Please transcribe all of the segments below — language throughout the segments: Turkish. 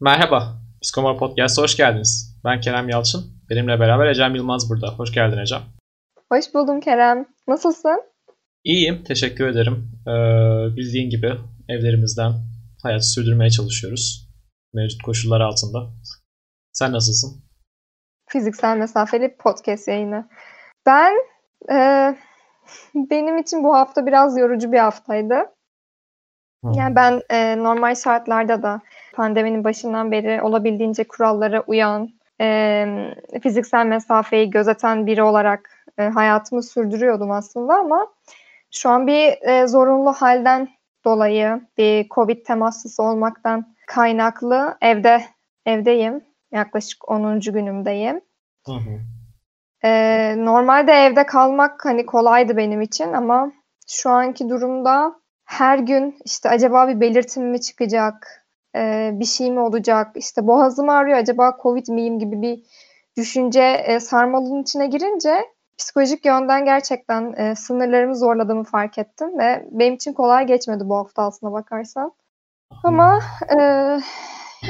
Merhaba, Psikomor Podcast'a hoş geldiniz. Ben Kerem Yalçın, benimle beraber Ecem Yılmaz burada. Hoş geldin Ecem. Hoş buldum Kerem. Nasılsın? İyiyim, teşekkür ederim. Ee, bildiğin gibi evlerimizden hayatı sürdürmeye çalışıyoruz. Mevcut koşullar altında. Sen nasılsın? Fiziksel mesafeli podcast yayını. Ben, e, benim için bu hafta biraz yorucu bir haftaydı. Yani ben e, normal şartlarda da pandeminin başından beri olabildiğince kurallara uyan, e, fiziksel mesafeyi gözeten biri olarak e, hayatımı sürdürüyordum aslında ama şu an bir e, zorunlu halden dolayı bir Covid temaslısı olmaktan kaynaklı evde evdeyim. Yaklaşık 10. günümdeyim. Hı hı. Ee, normalde evde kalmak hani kolaydı benim için ama şu anki durumda her gün işte acaba bir belirtim mi çıkacak, e, bir şey mi olacak, işte boğazım ağrıyor acaba Covid miyim gibi bir düşünce e, sarmalının içine girince psikolojik yönden gerçekten e, sınırlarımı zorladığımı fark ettim ve benim için kolay geçmedi bu hafta aslına bakarsan. Ama e,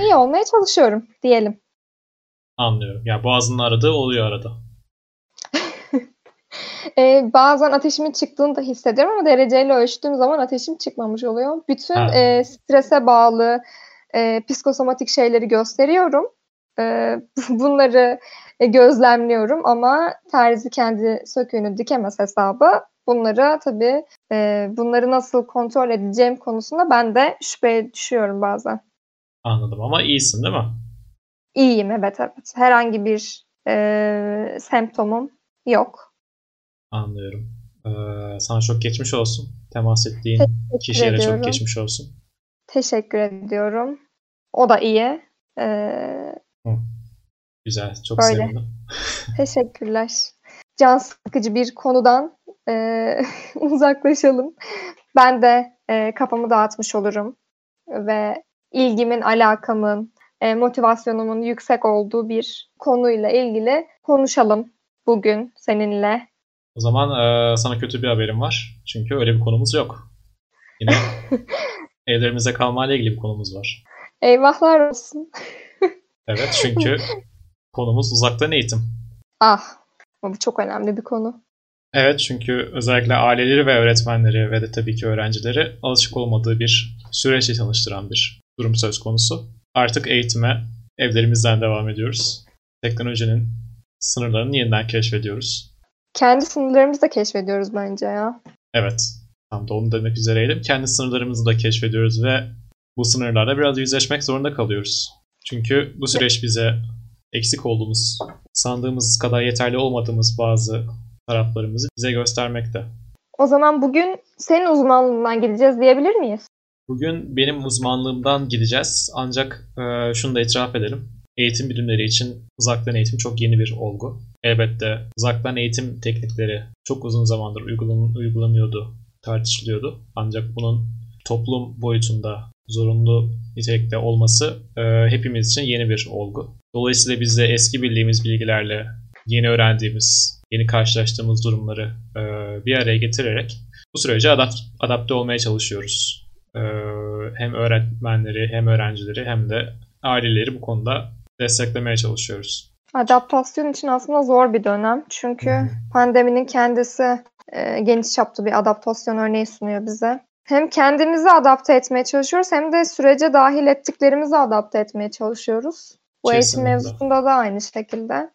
iyi olmaya çalışıyorum diyelim. Anlıyorum. Ya yani boğazının aradığı oluyor arada. e, bazen ateşimin çıktığını da hissediyorum ama dereceyle ölçtüğüm zaman ateşim çıkmamış oluyor. Bütün e, strese bağlı e, psikosomatik şeyleri gösteriyorum. E, bunları e, gözlemliyorum ama terzi kendi söküğünü dikemez hesabı. Bunları tabii e, bunları nasıl kontrol edeceğim konusunda ben de şüpheye düşüyorum bazen. Anladım ama iyisin değil mi? İyiyim evet evet. Herhangi bir e, semptomum yok. Anlıyorum. Ee, sana çok geçmiş olsun. Temas ettiğin Teşekkür kişiye de çok geçmiş olsun. Teşekkür ediyorum. O da iyi. Ee, Güzel. Çok böyle. sevindim. Teşekkürler. Can sıkıcı bir konudan e, uzaklaşalım. Ben de e, kafamı dağıtmış olurum. Ve ilgimin, alakamın, e, motivasyonumun yüksek olduğu bir konuyla ilgili konuşalım bugün seninle. O zaman e, sana kötü bir haberim var. Çünkü öyle bir konumuz yok. Yine evlerimize kalmayla ilgili bir konumuz var. Eyvahlar olsun. evet çünkü konumuz uzaktan eğitim. Ah bu çok önemli bir konu. Evet çünkü özellikle aileleri ve öğretmenleri ve de tabii ki öğrencileri alışık olmadığı bir süreçle tanıştıran bir durum söz konusu. Artık eğitime evlerimizden devam ediyoruz. Teknolojinin sınırlarını yeniden keşfediyoruz. Kendi sınırlarımızı da keşfediyoruz bence ya. Evet. Tam da onu demek üzereydim. Kendi sınırlarımızı da keşfediyoruz ve bu sınırlarla biraz yüzleşmek zorunda kalıyoruz. Çünkü bu süreç bize eksik olduğumuz, sandığımız kadar yeterli olmadığımız bazı taraflarımızı bize göstermekte. O zaman bugün senin uzmanlığından gideceğiz diyebilir miyiz? Bugün benim uzmanlığımdan gideceğiz. Ancak e, şunu da itiraf edelim. Eğitim bilimleri için uzaktan eğitim çok yeni bir olgu. Elbette uzaktan eğitim teknikleri çok uzun zamandır uygulan, uygulanıyordu, tartışılıyordu. Ancak bunun toplum boyutunda zorunlu nitelikte olması e, hepimiz için yeni bir olgu. Dolayısıyla biz de eski bildiğimiz bilgilerle yeni öğrendiğimiz, yeni karşılaştığımız durumları e, bir araya getirerek bu sürece adapt, adapte olmaya çalışıyoruz. E, hem öğretmenleri, hem öğrencileri, hem de aileleri bu konuda desteklemeye çalışıyoruz. Adaptasyon için aslında zor bir dönem. Çünkü pandeminin kendisi e, geniş çaplı bir adaptasyon örneği sunuyor bize. Hem kendimizi adapte etmeye çalışıyoruz hem de sürece dahil ettiklerimizi adapte etmeye çalışıyoruz. Bu Kesinlikle. eğitim mevzusunda da aynı şekilde.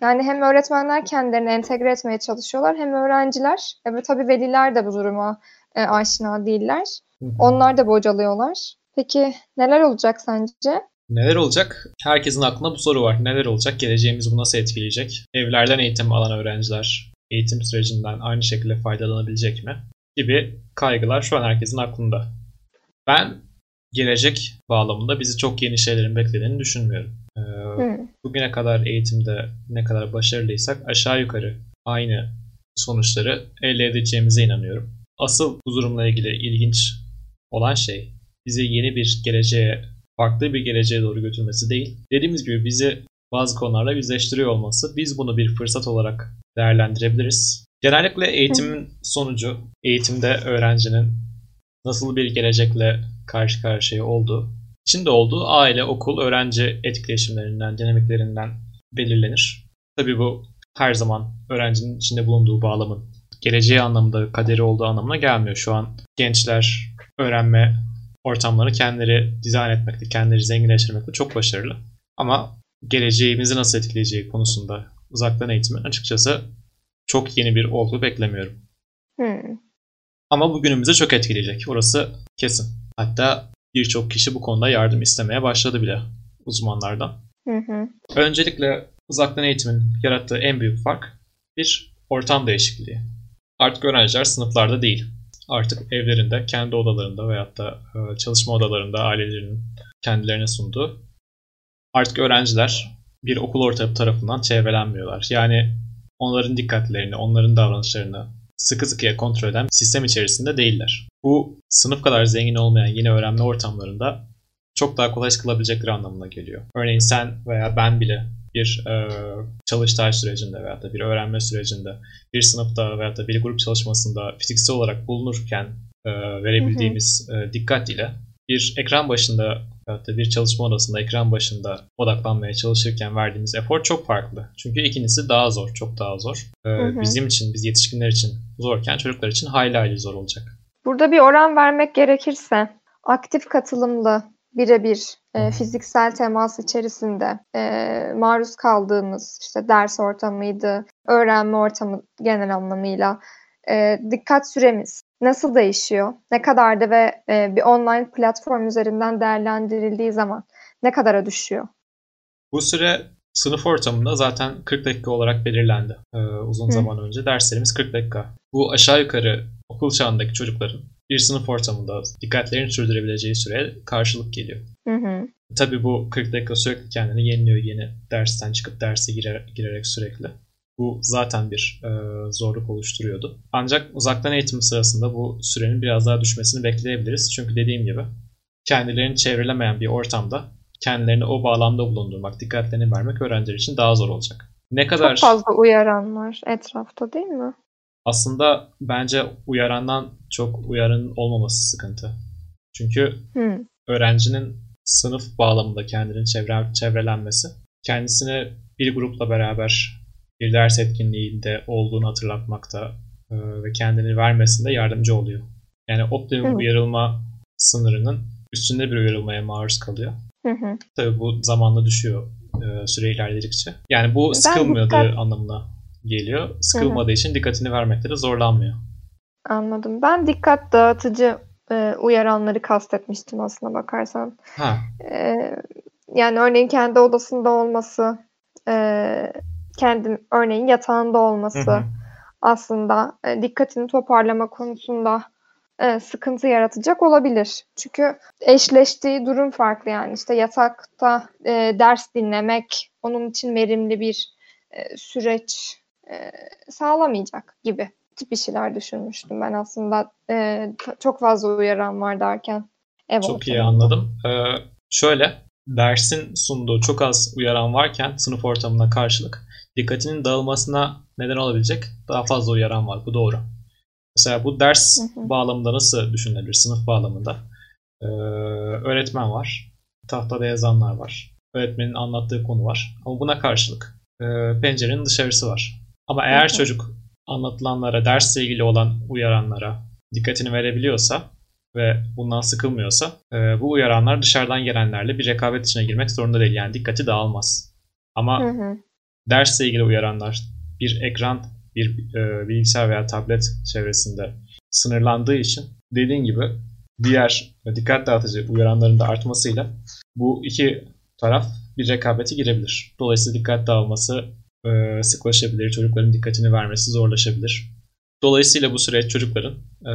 Yani hem öğretmenler kendilerini entegre etmeye çalışıyorlar hem öğrenciler e, ve tabii veliler de bu duruma e, aşina değiller. Hı hı. Onlar da bocalıyorlar. Peki neler olacak sence? Neler olacak? Herkesin aklında bu soru var. Neler olacak? Geleceğimiz bu nasıl etkileyecek? Evlerden eğitim alan öğrenciler eğitim sürecinden aynı şekilde faydalanabilecek mi? Gibi kaygılar şu an herkesin aklında. Ben gelecek bağlamında bizi çok yeni şeylerin beklediğini düşünmüyorum. Ee, hmm. Bugüne kadar eğitimde ne kadar başarılıysak aşağı yukarı aynı sonuçları elde edeceğimize inanıyorum. Asıl bu durumla ilgili ilginç olan şey bizi yeni bir geleceğe, farklı bir geleceğe doğru götürmesi değil. Dediğimiz gibi bizi bazı konularla yüzleştiriyor olması. Biz bunu bir fırsat olarak değerlendirebiliriz. Genellikle eğitimin sonucu, eğitimde öğrencinin nasıl bir gelecekle karşı karşıya olduğu İçinde olduğu aile, okul, öğrenci etkileşimlerinden, dinamiklerinden belirlenir. Tabii bu her zaman öğrencinin içinde bulunduğu bağlamın geleceği anlamında, kaderi olduğu anlamına gelmiyor. Şu an gençler öğrenme ortamları kendileri dizayn etmekte, kendileri zenginleştirmekte çok başarılı. Ama geleceğimizi nasıl etkileyeceği konusunda uzaktan eğitimin açıkçası çok yeni bir olgu beklemiyorum. Hmm. Ama bugünümüzü çok etkileyecek. Orası kesin. Hatta birçok kişi bu konuda yardım istemeye başladı bile uzmanlardan. Hı hı. Öncelikle uzaktan eğitimin yarattığı en büyük fark bir ortam değişikliği. Artık öğrenciler sınıflarda değil. Artık evlerinde, kendi odalarında veyahut da e, çalışma odalarında ailelerinin kendilerine sunduğu artık öğrenciler bir okul ortamı tarafından çevrelenmiyorlar. Yani onların dikkatlerini, onların davranışlarını sıkı sıkıya kontrol eden sistem içerisinde değiller. Bu sınıf kadar zengin olmayan yine öğrenme ortamlarında çok daha kolay sıkılabilecekleri anlamına geliyor. Örneğin sen veya ben bile bir e, çalıştay sürecinde veya da bir öğrenme sürecinde bir sınıfta veya da bir grup çalışmasında fiziksel olarak bulunurken e, verebildiğimiz hı hı. E, dikkat ile bir ekran başında hatta bir çalışma odasında ekran başında odaklanmaya çalışırken verdiğimiz efor çok farklı. Çünkü ikincisi daha zor, çok daha zor. Ee, hı hı. Bizim için, biz yetişkinler için zorken çocuklar için hayli hayli zor olacak. Burada bir oran vermek gerekirse aktif katılımlı birebir e, fiziksel temas içerisinde e, maruz kaldığımız işte ders ortamıydı, öğrenme ortamı genel anlamıyla e, dikkat süremiz nasıl değişiyor? Ne kadar da ve e, bir online platform üzerinden değerlendirildiği zaman ne kadara düşüyor? Bu süre sınıf ortamında zaten 40 dakika olarak belirlendi ee, uzun Hı. zaman önce. Derslerimiz 40 dakika. Bu aşağı yukarı okul çağındaki çocukların bir sınıf ortamında dikkatlerini sürdürebileceği süreye karşılık geliyor. Hı hı. Tabii bu 40 dakika sürekli kendini yeniliyor yeni dersten çıkıp derse girer, girerek sürekli. Bu zaten bir e, zorluk oluşturuyordu. Ancak uzaktan eğitim sırasında bu sürenin biraz daha düşmesini bekleyebiliriz. Çünkü dediğim gibi kendilerini çevrelemeyen bir ortamda kendilerini o bağlamda bulundurmak, dikkatlerini vermek öğrenciler için daha zor olacak. Ne kadar Çok fazla uyaran var etrafta değil mi? Aslında bence uyarandan çok uyarın olmaması sıkıntı. Çünkü hmm. öğrencinin sınıf bağlamında kendini çevre, çevrelenmesi kendisini bir grupla beraber bir ders etkinliğinde olduğunu hatırlatmakta e, ve kendini vermesinde yardımcı oluyor. Yani optimum hı. uyarılma sınırının üstünde bir uyarılmaya maruz kalıyor. Hı hı. Tabii bu zamanla düşüyor e, süre ilerledikçe. Yani bu sıkılmadığı dikkat... anlamına geliyor. Sıkılmadığı hı hı. için dikkatini vermekte de zorlanmıyor. Anladım. Ben dikkat dağıtıcı e, uyaranları kastetmiştim aslına bakarsan. Ha. E, yani örneğin kendi odasında olması, e, kendi örneğin yatağında olması hı hı. aslında e, dikkatini toparlama konusunda e, sıkıntı yaratacak olabilir. Çünkü eşleştiği durum farklı yani işte yatakta e, ders dinlemek onun için verimli bir e, süreç e, sağlamayacak gibi tip bir şeyler düşünmüştüm ben aslında e, çok fazla uyaran var derken. Ev çok ortamında. iyi anladım. Ee, şöyle dersin sunduğu çok az uyaran varken sınıf ortamına karşılık dikkatinin dağılmasına neden olabilecek daha fazla uyaran var. Bu doğru. Mesela bu ders hı hı. bağlamında nasıl düşünülebilir? Sınıf bağlamında. Ee, öğretmen var. Tahtada yazanlar var. Öğretmenin anlattığı konu var. Ama buna karşılık e, pencerenin dışarısı var. Ama eğer hı çocuk anlatılanlara, dersle ilgili olan uyaranlara dikkatini verebiliyorsa ve bundan sıkılmıyorsa e, bu uyaranlar dışarıdan gelenlerle bir rekabet içine girmek zorunda değil. Yani dikkati dağılmaz. Ama hı hı dersle ilgili uyaranlar bir ekran, bir e, bilgisayar veya tablet çevresinde sınırlandığı için dediğin gibi diğer dikkat dağıtıcı uyaranların da artmasıyla bu iki taraf bir rekabete girebilir. Dolayısıyla dikkat dağılması e, sıklaşabilir, çocukların dikkatini vermesi zorlaşabilir. Dolayısıyla bu süreç çocukların e,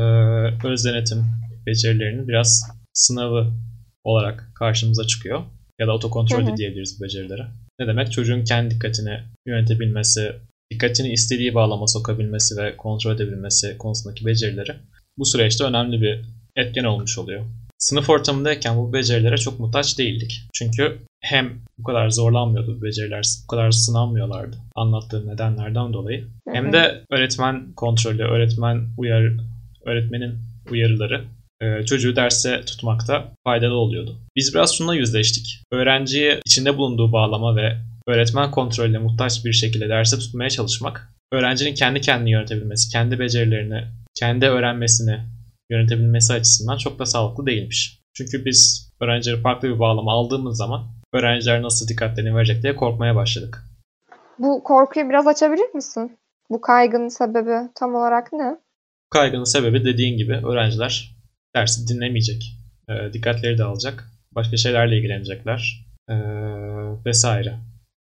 öz denetim becerilerinin biraz sınavı olarak karşımıza çıkıyor. Ya da otokontrol de diyebiliriz bu becerilere. Ne demek? Çocuğun kendi dikkatini yönetebilmesi, dikkatini istediği bağlama sokabilmesi ve kontrol edebilmesi konusundaki becerileri bu süreçte önemli bir etken olmuş oluyor. Sınıf ortamındayken bu becerilere çok muhtaç değildik. Çünkü hem bu kadar zorlanmıyordu bu beceriler, bu kadar sınanmıyorlardı anlattığım nedenlerden dolayı. Hem de öğretmen kontrolü, öğretmen uyar, öğretmenin uyarıları çocuğu derse tutmakta faydalı oluyordu. Biz biraz şununla yüzleştik. Öğrenciye içinde bulunduğu bağlama ve öğretmen kontrolüne muhtaç bir şekilde derse tutmaya çalışmak, öğrencinin kendi kendini yönetebilmesi, kendi becerilerini, kendi öğrenmesini yönetebilmesi açısından çok da sağlıklı değilmiş. Çünkü biz öğrencileri farklı bir bağlama aldığımız zaman öğrenciler nasıl dikkatlerini verecek diye korkmaya başladık. Bu korkuyu biraz açabilir misin? Bu kaygının sebebi tam olarak ne? Kaygının sebebi dediğin gibi öğrenciler dersi dinlemeyecek. E, dikkatleri dağılacak. Başka şeylerle ilgilenecekler. E, vesaire.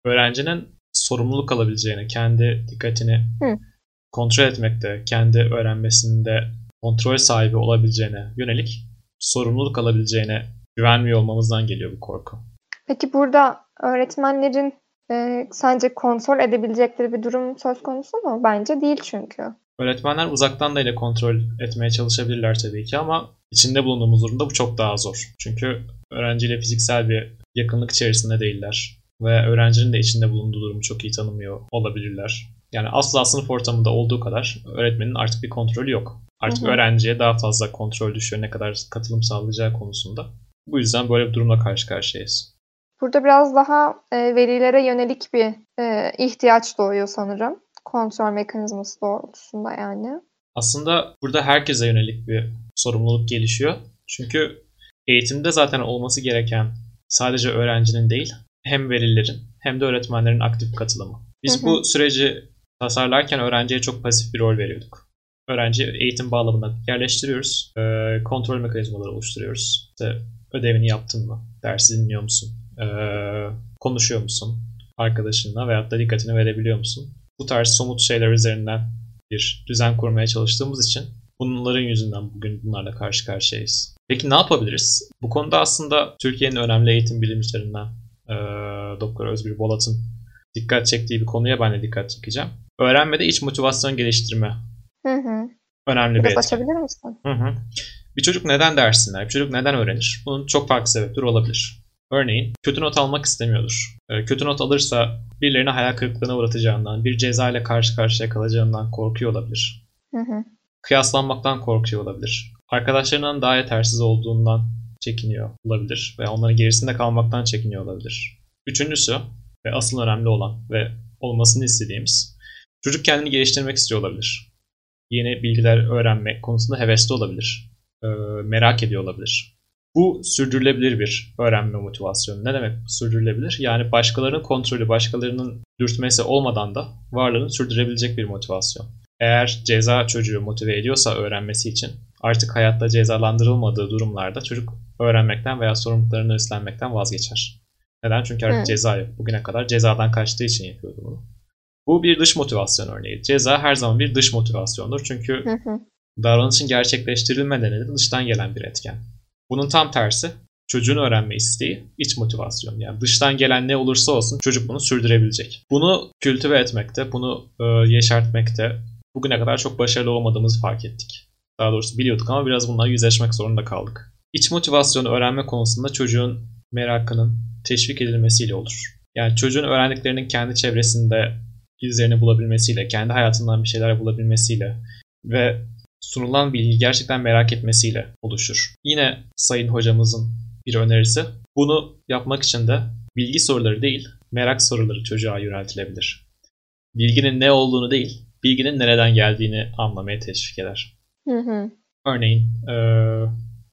Öğrencinin sorumluluk alabileceğini, kendi dikkatini Hı. kontrol etmekte, kendi öğrenmesinde kontrol sahibi olabileceğine yönelik sorumluluk alabileceğine güvenmiyor olmamızdan geliyor bu korku. Peki burada öğretmenlerin e, sence kontrol edebilecekleri bir durum söz konusu mu? Bence değil çünkü. Öğretmenler uzaktan da ile kontrol etmeye çalışabilirler tabii ki ama içinde bulunduğumuz durumda bu çok daha zor. Çünkü öğrenciyle fiziksel bir yakınlık içerisinde değiller ve öğrencinin de içinde bulunduğu durumu çok iyi tanımıyor olabilirler. Yani asla sınıf ortamında olduğu kadar öğretmenin artık bir kontrolü yok. Artık hı hı. öğrenciye daha fazla kontrol düşüyor ne kadar katılım sağlayacağı konusunda. Bu yüzden böyle bir durumla karşı karşıyayız. Burada biraz daha e, verilere yönelik bir e, ihtiyaç doğuyor sanırım. Kontrol mekanizması doğrultusunda yani. Aslında burada herkese yönelik bir sorumluluk gelişiyor. Çünkü eğitimde zaten olması gereken sadece öğrencinin değil, hem velilerin hem de öğretmenlerin aktif katılımı. Biz hı hı. bu süreci tasarlarken öğrenciye çok pasif bir rol veriyorduk. Öğrenci eğitim bağlamında yerleştiriyoruz. E, kontrol mekanizmaları oluşturuyoruz. İşte ödevini yaptın mı? Dersi dinliyor musun? E, konuşuyor musun? Arkadaşınla veyahut da dikkatini verebiliyor musun? Bu tarz somut şeyler üzerinden bir düzen kurmaya çalıştığımız için bunların yüzünden bugün bunlarla karşı karşıyayız. Peki ne yapabiliriz? Bu konuda aslında Türkiye'nin önemli eğitim bilimcilerinden e, Doktor Özgür Bolat'ın dikkat çektiği bir konuya ben de dikkat çekeceğim. Öğrenmede iç motivasyon geliştirme. Hı hı. Önemli Biraz bir etken. açabilir misin? Hı hı. Bir çocuk neden ders dinler? Bir çocuk neden öğrenir? Bunun çok farklı sebepleri olabilir. Örneğin kötü not almak istemiyordur. Ee, kötü not alırsa birilerine hayal kırıklığına uğratacağından, bir ceza ile karşı karşıya kalacağından korkuyor olabilir. Hı hı. Kıyaslanmaktan korkuyor olabilir. Arkadaşlarından daha yetersiz olduğundan çekiniyor olabilir ve onların gerisinde kalmaktan çekiniyor olabilir. Üçüncüsü ve asıl önemli olan ve olmasını istediğimiz çocuk kendini geliştirmek istiyor olabilir. Yeni bilgiler öğrenmek konusunda hevesli olabilir. Ee, merak ediyor olabilir. Bu sürdürülebilir bir öğrenme motivasyonu. Ne demek sürdürülebilir? Yani başkalarının kontrolü, başkalarının dürtmesi olmadan da varlığını sürdürebilecek bir motivasyon. Eğer ceza çocuğu motive ediyorsa öğrenmesi için artık hayatta cezalandırılmadığı durumlarda çocuk öğrenmekten veya sorumluluklarını üstlenmekten vazgeçer. Neden? Çünkü artık Hı. ceza yok. Bugüne kadar cezadan kaçtığı için yapıyordu bunu. Bu bir dış motivasyon örneği. Ceza her zaman bir dış motivasyondur. Çünkü hı hı. davranışın gerçekleştirilme nedeni dıştan gelen bir etken. Bunun tam tersi çocuğun öğrenme isteği iç motivasyon. Yani dıştan gelen ne olursa olsun çocuk bunu sürdürebilecek. Bunu kültüve etmekte, bunu e, yeşertmekte bugüne kadar çok başarılı olmadığımızı fark ettik. Daha doğrusu biliyorduk ama biraz bununla yüzleşmek zorunda kaldık. İç motivasyonu öğrenme konusunda çocuğun merakının teşvik edilmesiyle olur. Yani çocuğun öğrendiklerinin kendi çevresinde izlerini bulabilmesiyle, kendi hayatından bir şeyler bulabilmesiyle ve sunulan bilgi gerçekten merak etmesiyle oluşur. Yine Sayın Hocamızın bir önerisi bunu yapmak için de bilgi soruları değil, merak soruları çocuğa yöneltilebilir. Bilginin ne olduğunu değil, bilginin nereden geldiğini anlamaya teşvik eder. Hı hı. Örneğin e,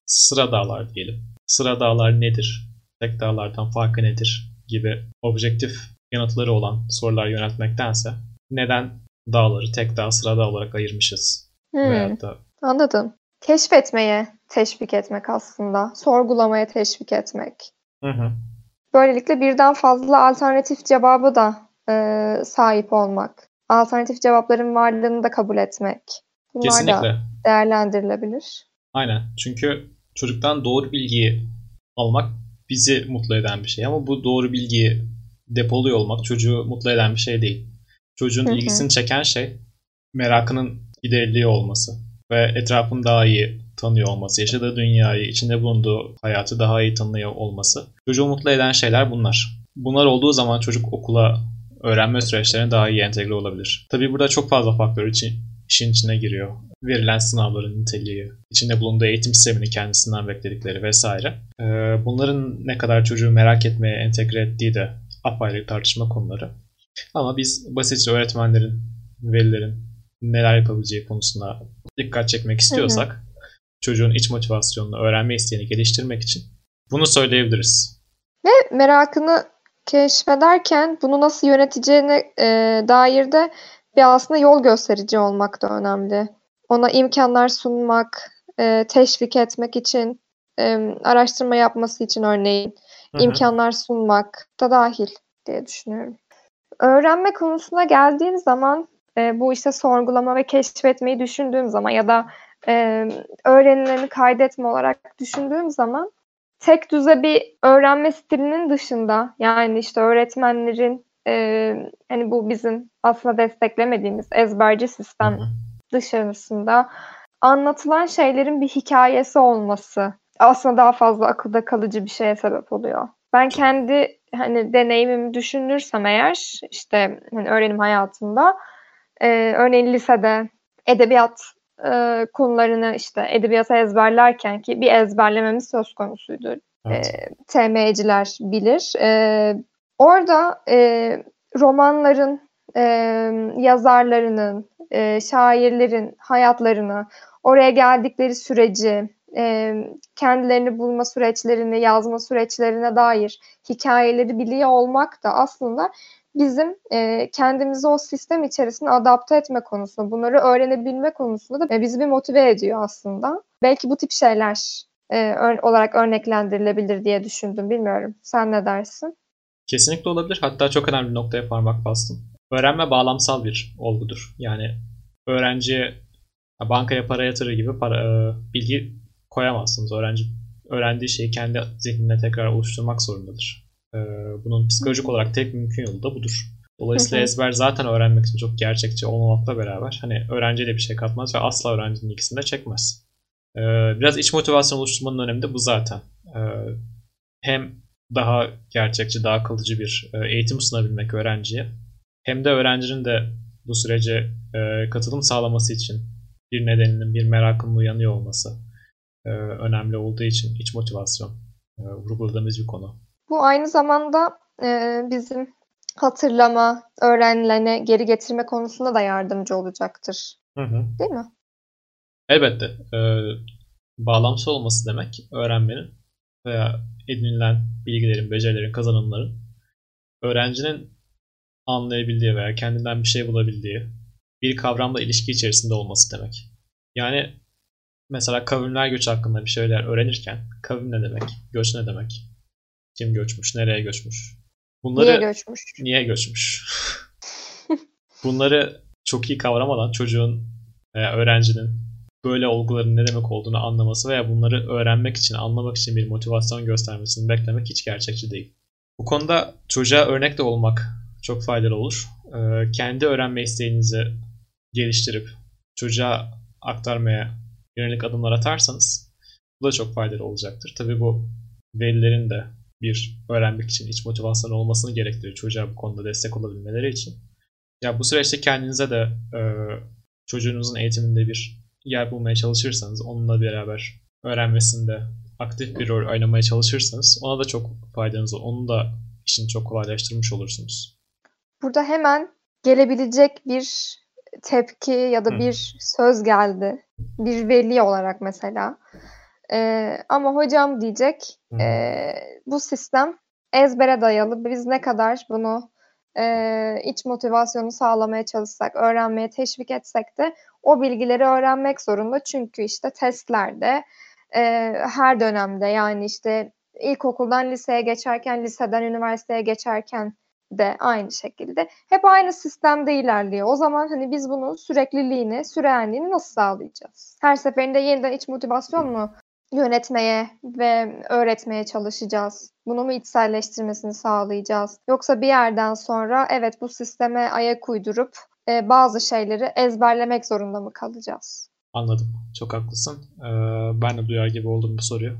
sıra dağlar diyelim. Sıra dağlar nedir? Tek dağlardan farkı nedir? Gibi objektif yanıtları olan sorular yöneltmektense neden dağları tek dağ sıra dağ olarak ayırmışız? Hmm, da... Anladım. Keşfetmeye teşvik etmek aslında. Sorgulamaya teşvik etmek. Hı hı. Böylelikle birden fazla alternatif cevabı da e, sahip olmak. Alternatif cevapların varlığını da kabul etmek. Bunlar Kesinlikle. da değerlendirilebilir. Aynen. Çünkü çocuktan doğru bilgiyi almak bizi mutlu eden bir şey. Ama bu doğru bilgiyi depoluyor olmak çocuğu mutlu eden bir şey değil. Çocuğun Hı-hı. ilgisini çeken şey merakının giderildiği olması ve etrafını daha iyi tanıyor olması, yaşadığı dünyayı, içinde bulunduğu hayatı daha iyi tanıyor olması. Çocuğu mutlu eden şeyler bunlar. Bunlar olduğu zaman çocuk okula, öğrenme süreçlerine daha iyi entegre olabilir. Tabii burada çok fazla faktör için işin içine giriyor. Verilen sınavların niteliği, içinde bulunduğu eğitim sistemini kendisinden bekledikleri vesaire. Ee, bunların ne kadar çocuğu merak etmeye entegre ettiği de apayrı tartışma konuları. Ama biz basitçe öğretmenlerin, velilerin neler yapabileceği konusunda dikkat çekmek istiyorsak hı hı. çocuğun iç motivasyonunu, öğrenme isteğini geliştirmek için bunu söyleyebiliriz. Ve merakını keşfederken bunu nasıl yöneteceğine e, dair de bir aslında yol gösterici olmak da önemli. Ona imkanlar sunmak, e, teşvik etmek için, e, araştırma yapması için örneğin Hı-hı. imkanlar sunmak da dahil diye düşünüyorum. Öğrenme konusuna geldiğim zaman e, bu işte sorgulama ve keşfetmeyi düşündüğüm zaman ya da e, öğrenileni kaydetme olarak düşündüğüm zaman tek düze bir öğrenme stilinin dışında yani işte öğretmenlerin e, hani bu bizim aslında desteklemediğimiz ezberci sistem dışarısında anlatılan şeylerin bir hikayesi olması aslında daha fazla akılda kalıcı bir şeye sebep oluyor. Ben kendi hani deneyimimi düşünürsem eğer işte hani öğrenim hayatında e, örneğin lisede edebiyat e, konularını işte edebiyata ezberlerken ki bir ezberlememiz söz konusuydu. Evet. E, TM'ciler bilir. E, orada e, romanların, e, yazarlarının, e, şairlerin hayatlarını, oraya geldikleri süreci, e, kendilerini bulma süreçlerini, yazma süreçlerine dair hikayeleri biliyor olmak da aslında bizim e, kendimizi o sistem içerisine adapte etme konusunda, bunları öğrenebilme konusunda da bizi bir motive ediyor aslında. Belki bu tip şeyler e, ör- olarak örneklendirilebilir diye düşündüm. Bilmiyorum. Sen ne dersin? Kesinlikle olabilir. Hatta çok önemli bir noktaya parmak bastın. Öğrenme bağlamsal bir olgudur. Yani öğrenciye bankaya para yatırır gibi para, e, bilgi koyamazsınız. Öğrenci öğrendiği şeyi kendi zihninde tekrar oluşturmak zorundadır. Ee, bunun psikolojik olarak tek mümkün yolu da budur. Dolayısıyla ezber zaten öğrenmek için çok gerçekçi olmamakla beraber hani öğrenciye de bir şey katmaz ve asla öğrencinin ikisini de çekmez. Ee, biraz iç motivasyon oluşturmanın önemi de bu zaten. Ee, hem daha gerçekçi, daha kalıcı bir e, eğitim sunabilmek öğrenciye hem de öğrencinin de bu sürece e, katılım sağlaması için bir nedeninin, bir merakının uyanıyor olması e, önemli olduğu için iç motivasyon vurguladığımız bir konu. Bu aynı zamanda e, bizim hatırlama, öğrenilene geri getirme konusunda da yardımcı olacaktır. Hı hı. Değil mi? Elbette. E, bağlamsal olması demek öğrenmenin veya edinilen bilgilerin, becerilerin, kazanımların öğrencinin anlayabildiği veya kendinden bir şey bulabildiği bir kavramla ilişki içerisinde olması demek. Yani mesela kavimler göç hakkında bir şeyler öğrenirken kavim ne demek, göç ne demek, kim göçmüş? Nereye göçmüş? Bunları niye göçmüş? Niye göçmüş? Bunları çok iyi kavramadan çocuğun veya öğrencinin böyle olguların ne demek olduğunu anlaması veya bunları öğrenmek için, anlamak için bir motivasyon göstermesini beklemek hiç gerçekçi değil. Bu konuda çocuğa örnek de olmak çok faydalı olur. Ee, kendi öğrenme isteğinizi geliştirip çocuğa aktarmaya yönelik adımlar atarsanız bu da çok faydalı olacaktır. Tabii bu velilerin de bir öğrenmek için iç motivasyon olmasını gerektiriyor çocuğa bu konuda destek olabilmeleri için. Ya bu süreçte kendinize de e, çocuğunuzun eğitiminde bir yer bulmaya çalışırsanız, onunla beraber öğrenmesinde aktif bir rol oynamaya çalışırsanız ona da çok faydanız olur. Onun da işini çok kolaylaştırmış olursunuz. Burada hemen gelebilecek bir tepki ya da Hı. bir söz geldi. Bir veli olarak mesela. Ee, ama hocam diyecek e, bu sistem ezbere dayalı. Biz ne kadar bunu e, iç motivasyonu sağlamaya çalışsak, öğrenmeye teşvik etsek de o bilgileri öğrenmek zorunda. Çünkü işte testlerde e, her dönemde yani işte ilkokuldan liseye geçerken, liseden üniversiteye geçerken de aynı şekilde. Hep aynı sistemde ilerliyor. O zaman hani biz bunun sürekliliğini, sürenliğini nasıl sağlayacağız? Her seferinde yeniden iç motivasyon mu yönetmeye ve öğretmeye çalışacağız? Bunu mu içselleştirmesini sağlayacağız? Yoksa bir yerden sonra evet bu sisteme ayak uydurup e, bazı şeyleri ezberlemek zorunda mı kalacağız? Anladım. Çok haklısın. Ee, ben de duyar gibi oldum bu soruyu.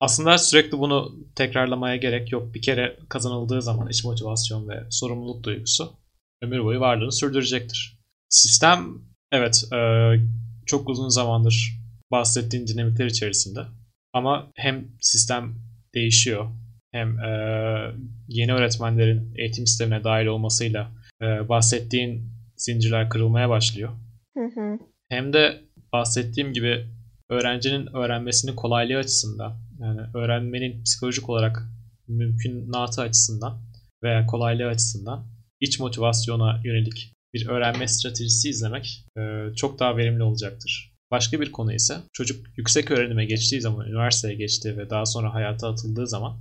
Aslında sürekli bunu tekrarlamaya gerek yok. Bir kere kazanıldığı zaman iç motivasyon ve sorumluluk duygusu ömür boyu varlığını sürdürecektir. Sistem Evet, e, çok uzun zamandır bahsettiğin dinamikler içerisinde. Ama hem sistem değişiyor hem e, yeni öğretmenlerin eğitim sistemine dahil olmasıyla e, bahsettiğin zincirler kırılmaya başlıyor. Hı hı. Hem de bahsettiğim gibi öğrencinin öğrenmesini kolaylığı açısından yani öğrenmenin psikolojik olarak mümkünatı açısından veya kolaylığı açısından iç motivasyona yönelik bir öğrenme stratejisi izlemek e, çok daha verimli olacaktır. Başka bir konu ise çocuk yüksek öğrenime geçtiği zaman, üniversiteye geçtiği ve daha sonra hayata atıldığı zaman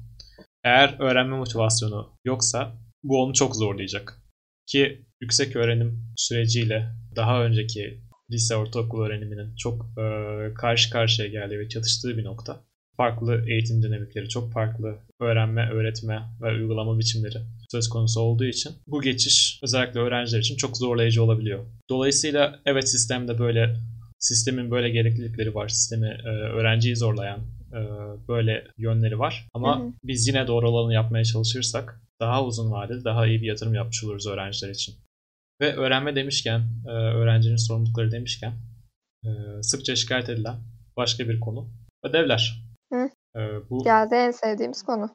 eğer öğrenme motivasyonu yoksa bu onu çok zorlayacak. Ki yüksek öğrenim süreciyle daha önceki lise ortaokul öğreniminin çok e, karşı karşıya geldiği ve çatıştığı bir nokta. Farklı eğitim dinamikleri, çok farklı öğrenme, öğretme ve uygulama biçimleri söz konusu olduğu için bu geçiş özellikle öğrenciler için çok zorlayıcı olabiliyor. Dolayısıyla evet sistemde böyle sistemin böyle gereklilikleri var. Sistemi e, öğrenciyi zorlayan e, böyle yönleri var. Ama hı hı. biz yine doğru olanı yapmaya çalışırsak daha uzun vadede daha iyi bir yatırım yapmış oluruz öğrenciler için. Ve öğrenme demişken, e, öğrencinin sorumlulukları demişken e, sıkça şikayet edilen başka bir konu ödevler. Hı. E, bu Geldi en sevdiğimiz konu.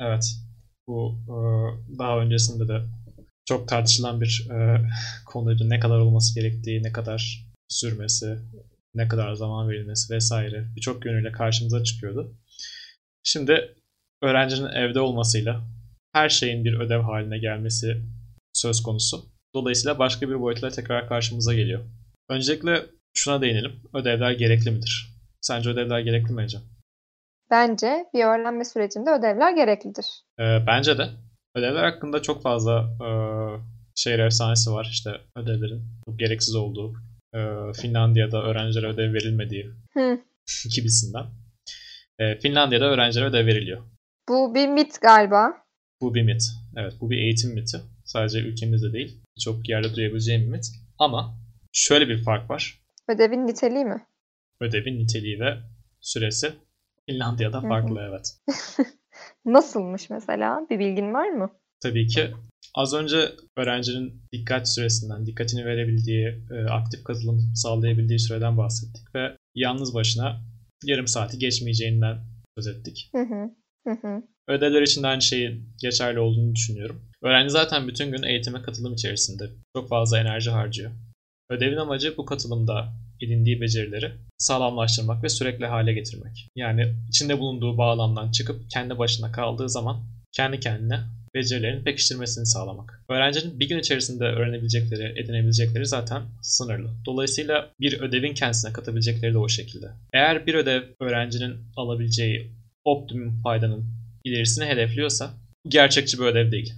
Evet. Bu e, daha öncesinde de çok tartışılan bir e, konuydu. Ne kadar olması gerektiği, ne kadar sürmesi, ne kadar zaman verilmesi vesaire birçok yönüyle karşımıza çıkıyordu. Şimdi öğrencinin evde olmasıyla her şeyin bir ödev haline gelmesi söz konusu. Dolayısıyla başka bir boyutla tekrar karşımıza geliyor. Öncelikle şuna değinelim. Ödevler gerekli midir? Sence ödevler gerekli mi Ece? Bence bir öğrenme sürecinde ödevler gereklidir. Ee, bence de. Ödevler hakkında çok fazla e, şehir efsanesi var. İşte ödevlerin çok gereksiz olduğu, e, Finlandiya'da öğrencilere ödev verilmediği Hı. gibisinden. E, Finlandiya'da öğrencilere ödev veriliyor. Bu bir mit galiba. Bu bir mit. Evet bu bir eğitim miti. Sadece ülkemizde değil. Birçok yerde duyabileceğim bir mit. Ama şöyle bir fark var. Ödevin niteliği mi? Ödevin niteliği ve süresi Finlandiya'da farklı evet. Nasılmış mesela? Bir bilgin var mı? Tabii ki. Az önce öğrencinin dikkat süresinden, dikkatini verebildiği, e, aktif katılım sağlayabildiği süreden bahsettik ve yalnız başına yarım saati geçmeyeceğinden söz ettik. Hı hı. Hı hı. Ödevler için de aynı şeyin geçerli olduğunu düşünüyorum. Öğrenci zaten bütün gün eğitime katılım içerisinde çok fazla enerji harcıyor. Ödevin amacı bu katılımda edindiği becerileri sağlamlaştırmak ve sürekli hale getirmek. Yani içinde bulunduğu bağlamdan çıkıp kendi başına kaldığı zaman kendi kendine becerilerin pekiştirmesini sağlamak. Öğrencinin bir gün içerisinde öğrenebilecekleri, edinebilecekleri zaten sınırlı. Dolayısıyla bir ödevin kendisine katabilecekleri de o şekilde. Eğer bir ödev öğrencinin alabileceği optimum faydanın ilerisini hedefliyorsa bu gerçekçi bir ödev değil.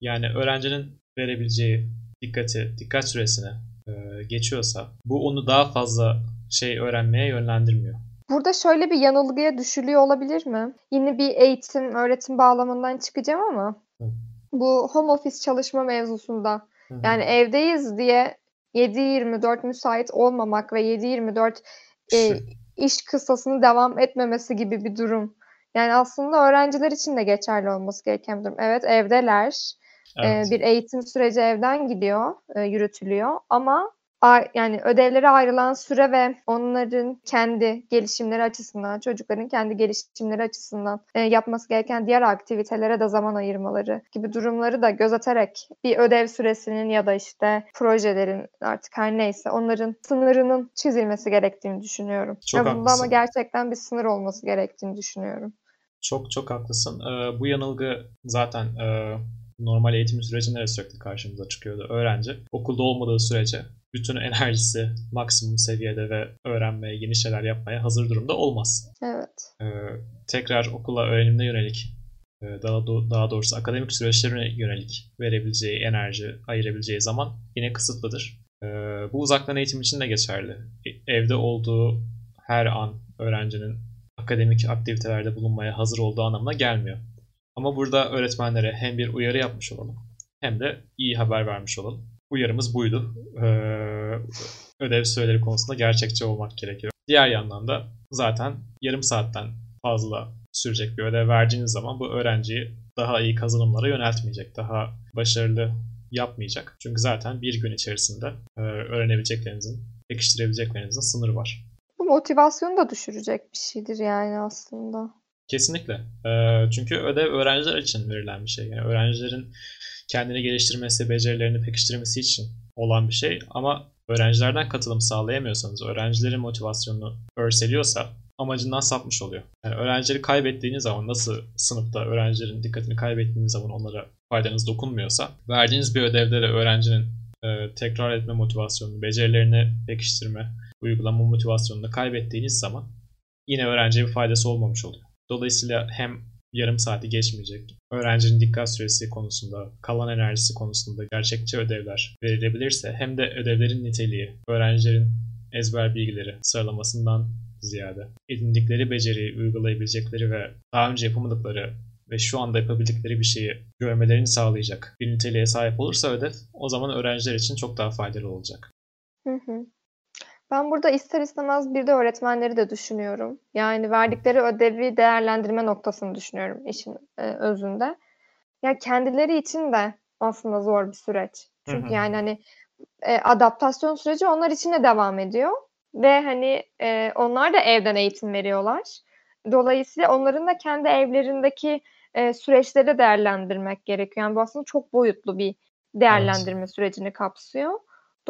Yani öğrencinin verebileceği dikkati, dikkat süresini e, geçiyorsa bu onu daha fazla şey öğrenmeye yönlendirmiyor. Burada şöyle bir yanılgıya düşülüyor olabilir mi? Yine bir eğitim, öğretim bağlamından çıkacağım ama Hı. bu home office çalışma mevzusunda Hı. yani evdeyiz diye 7-24 müsait olmamak ve 7-24 e, iş kısasını devam etmemesi gibi bir durum. Yani aslında öğrenciler için de geçerli olması gereken bir durum. Evet evdeler. Evet. E, bir eğitim süreci evden gidiyor, e, yürütülüyor ama yani ödevlere ayrılan süre ve onların kendi gelişimleri açısından, çocukların kendi gelişimleri açısından e, yapması gereken diğer aktivitelere de zaman ayırmaları gibi durumları da gözeterek bir ödev süresinin ya da işte projelerin artık her neyse onların sınırının çizilmesi gerektiğini düşünüyorum. Çok ya bunda ama gerçekten bir sınır olması gerektiğini düşünüyorum. Çok çok haklısın. Ee, bu yanılgı zaten e, normal eğitim sürecinde de sürekli karşımıza çıkıyordu. Öğrenci okulda olmadığı sürece bütün enerjisi maksimum seviyede ve öğrenmeye, yeni şeyler yapmaya hazır durumda olmaz. Evet. Ee, tekrar okula öğrenimine yönelik, e, daha, do- daha doğrusu akademik süreçlerine yönelik verebileceği enerji, ayırabileceği zaman yine kısıtlıdır. Ee, bu uzaktan eğitim için de geçerli. E, evde olduğu her an öğrencinin akademik aktivitelerde bulunmaya hazır olduğu anlamına gelmiyor. Ama burada öğretmenlere hem bir uyarı yapmış olalım hem de iyi haber vermiş olalım uyarımız buydu. Ee, ödev süreleri konusunda gerçekçi olmak gerekiyor. Diğer yandan da zaten yarım saatten fazla sürecek bir ödev verdiğiniz zaman bu öğrenciyi daha iyi kazanımlara yöneltmeyecek. Daha başarılı yapmayacak. Çünkü zaten bir gün içerisinde e, öğrenebileceklerinizin, pekiştirebileceklerinizin sınırı var. Bu motivasyonu da düşürecek bir şeydir yani aslında. Kesinlikle. E, çünkü ödev öğrenciler için verilen bir şey. Yani öğrencilerin kendini geliştirmesi, becerilerini pekiştirmesi için olan bir şey. Ama öğrencilerden katılım sağlayamıyorsanız, öğrencilerin motivasyonunu örseliyorsa amacından sapmış oluyor. Yani öğrencileri kaybettiğiniz zaman nasıl sınıfta öğrencilerin dikkatini kaybettiğiniz zaman onlara faydanız dokunmuyorsa verdiğiniz bir ödevde de öğrencinin e, tekrar etme motivasyonunu, becerilerini pekiştirme, uygulama motivasyonunu kaybettiğiniz zaman yine öğrenciye bir faydası olmamış oluyor. Dolayısıyla hem yarım saati geçmeyecek, öğrencinin dikkat süresi konusunda, kalan enerjisi konusunda gerçekçi ödevler verilebilirse hem de ödevlerin niteliği, öğrencilerin ezber bilgileri sıralamasından ziyade edindikleri beceriyi uygulayabilecekleri ve daha önce yapamadıkları ve şu anda yapabildikleri bir şeyi görmelerini sağlayacak bir niteliğe sahip olursa ödev o zaman öğrenciler için çok daha faydalı olacak. Hı hı. Ben burada ister istemez bir de öğretmenleri de düşünüyorum. Yani verdikleri ödevi değerlendirme noktasını düşünüyorum işin e, özünde. Ya kendileri için de aslında zor bir süreç. Çünkü hı hı. yani hani e, adaptasyon süreci onlar için de devam ediyor ve hani e, onlar da evden eğitim veriyorlar. Dolayısıyla onların da kendi evlerindeki e, süreçleri değerlendirmek gerekiyor. Yani bu aslında çok boyutlu bir değerlendirme evet. sürecini kapsıyor.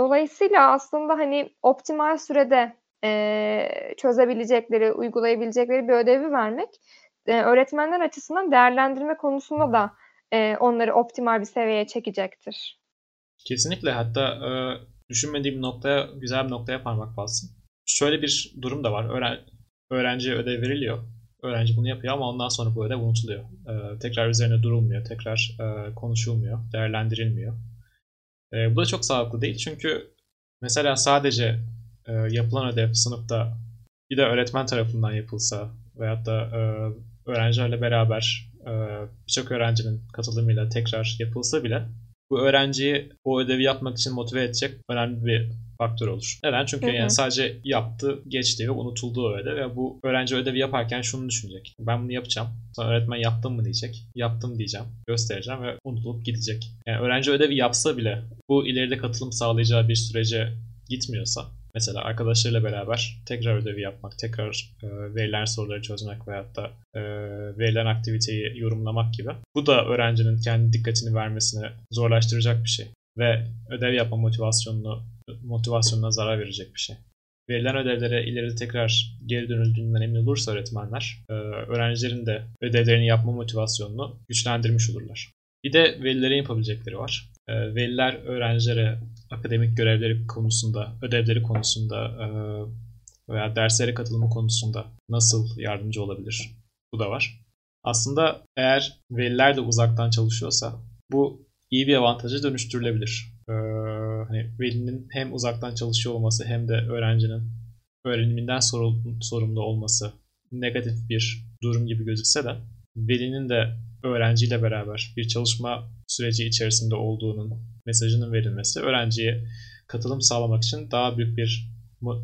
Dolayısıyla aslında hani optimal sürede e, çözebilecekleri, uygulayabilecekleri bir ödevi vermek e, öğretmenler açısından değerlendirme konusunda da e, onları optimal bir seviyeye çekecektir. Kesinlikle hatta e, düşünmediğim noktaya güzel bir noktaya parmak bassın. Şöyle bir durum da var. Öğren öğrenciye ödev veriliyor. Öğrenci bunu yapıyor ama ondan sonra bu ödev unutuluyor. E, tekrar üzerine durulmuyor, tekrar e, konuşulmuyor, değerlendirilmiyor. E, bu da çok sağlıklı değil. Çünkü mesela sadece e, yapılan ödev sınıfta bir de öğretmen tarafından yapılsa veyahut da e, öğrencilerle beraber e, birçok öğrencinin katılımıyla tekrar yapılsa bile bu öğrenciyi o ödevi yapmak için motive edecek önemli bir faktör olur. Neden? Çünkü hı hı. yani sadece yaptı, geçti ve unutuldu o ödev ve bu öğrenci ödevi yaparken şunu düşünecek. Ben bunu yapacağım. Sonra öğretmen yaptım mı diyecek. Yaptım diyeceğim. Göstereceğim ve unutulup gidecek. Yani öğrenci ödevi yapsa bile bu ileride katılım sağlayacağı bir sürece gitmiyorsa Mesela arkadaşlarıyla beraber tekrar ödevi yapmak, tekrar e, verilen soruları çözmek veyahut da e, verilen aktiviteyi yorumlamak gibi. Bu da öğrencinin kendi dikkatini vermesini zorlaştıracak bir şey. Ve ödev yapma motivasyonunu motivasyonuna zarar verecek bir şey. Verilen ödevlere ileride tekrar geri dönüldüğünden emin olursa öğretmenler, e, öğrencilerin de ödevlerini yapma motivasyonunu güçlendirmiş olurlar. Bir de velilerin yapabilecekleri var. E, veliler öğrencilere akademik görevleri konusunda, ödevleri konusunda e, veya derslere katılımı konusunda nasıl yardımcı olabilir? Bu da var. Aslında eğer veliler de uzaktan çalışıyorsa bu iyi bir avantaja dönüştürülebilir. Ee, hani velinin hem uzaktan çalışıyor olması hem de öğrencinin öğreniminden sorumlu olması negatif bir durum gibi gözükse de velinin de öğrenciyle beraber bir çalışma süreci içerisinde olduğunun mesajının verilmesi öğrenciye katılım sağlamak için daha büyük bir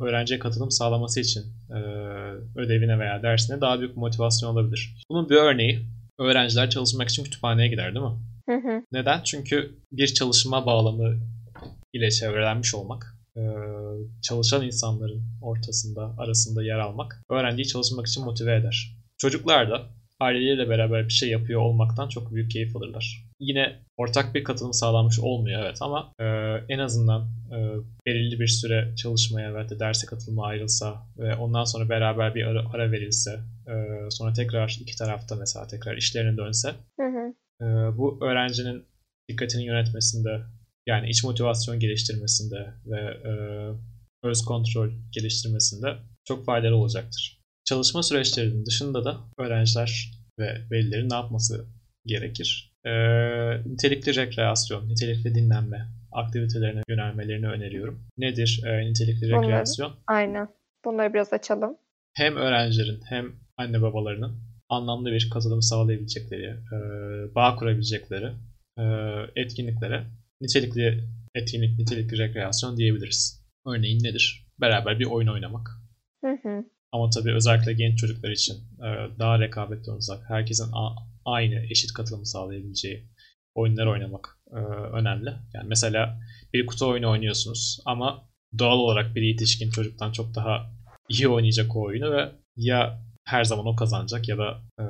öğrenciye katılım sağlaması için e, ödevine veya dersine daha büyük motivasyon olabilir. Bunun bir örneği öğrenciler çalışmak için kütüphaneye gider değil mi? Hı hı. Neden? Çünkü bir çalışma bağlamı ile çevrelenmiş olmak, e, çalışan insanların ortasında, arasında yer almak öğrenciyi çalışmak için motive eder. Çocuklar da aileleriyle beraber bir şey yapıyor olmaktan çok büyük keyif alırlar. Yine ortak bir katılım sağlanmış olmuyor evet ama e, en azından e, belirli bir süre çalışmaya veya da derse katılma ayrılsa ve ondan sonra beraber bir ara, ara verilse e, sonra tekrar iki tarafta mesela tekrar işlerine dönse hı hı. E, bu öğrencinin dikkatini yönetmesinde yani iç motivasyon geliştirmesinde ve e, öz kontrol geliştirmesinde çok faydalı olacaktır. Çalışma süreçlerinin dışında da öğrenciler ve velilerin ne yapması gerekir? E, nitelikli rekreasyon, nitelikli dinlenme aktivitelerine yönelmelerini öneriyorum. Nedir e, nitelikli Bunları, rekreasyon? Aynen. Bunları biraz açalım. Hem öğrencilerin hem anne babalarının anlamlı bir katılım sağlayabilecekleri, e, bağ kurabilecekleri e, etkinliklere nitelikli etkinlik, nitelikli rekreasyon diyebiliriz. Örneğin nedir? Beraber bir oyun oynamak. Hı hı. Ama tabii özellikle genç çocuklar için e, daha rekabetten uzak, herkesin aynı eşit katılımı sağlayabileceği oyunlar oynamak e, önemli. Yani mesela bir kutu oyunu oynuyorsunuz ama doğal olarak bir yetişkin çocuktan çok daha iyi oynayacak o oyunu ve ya her zaman o kazanacak ya da e,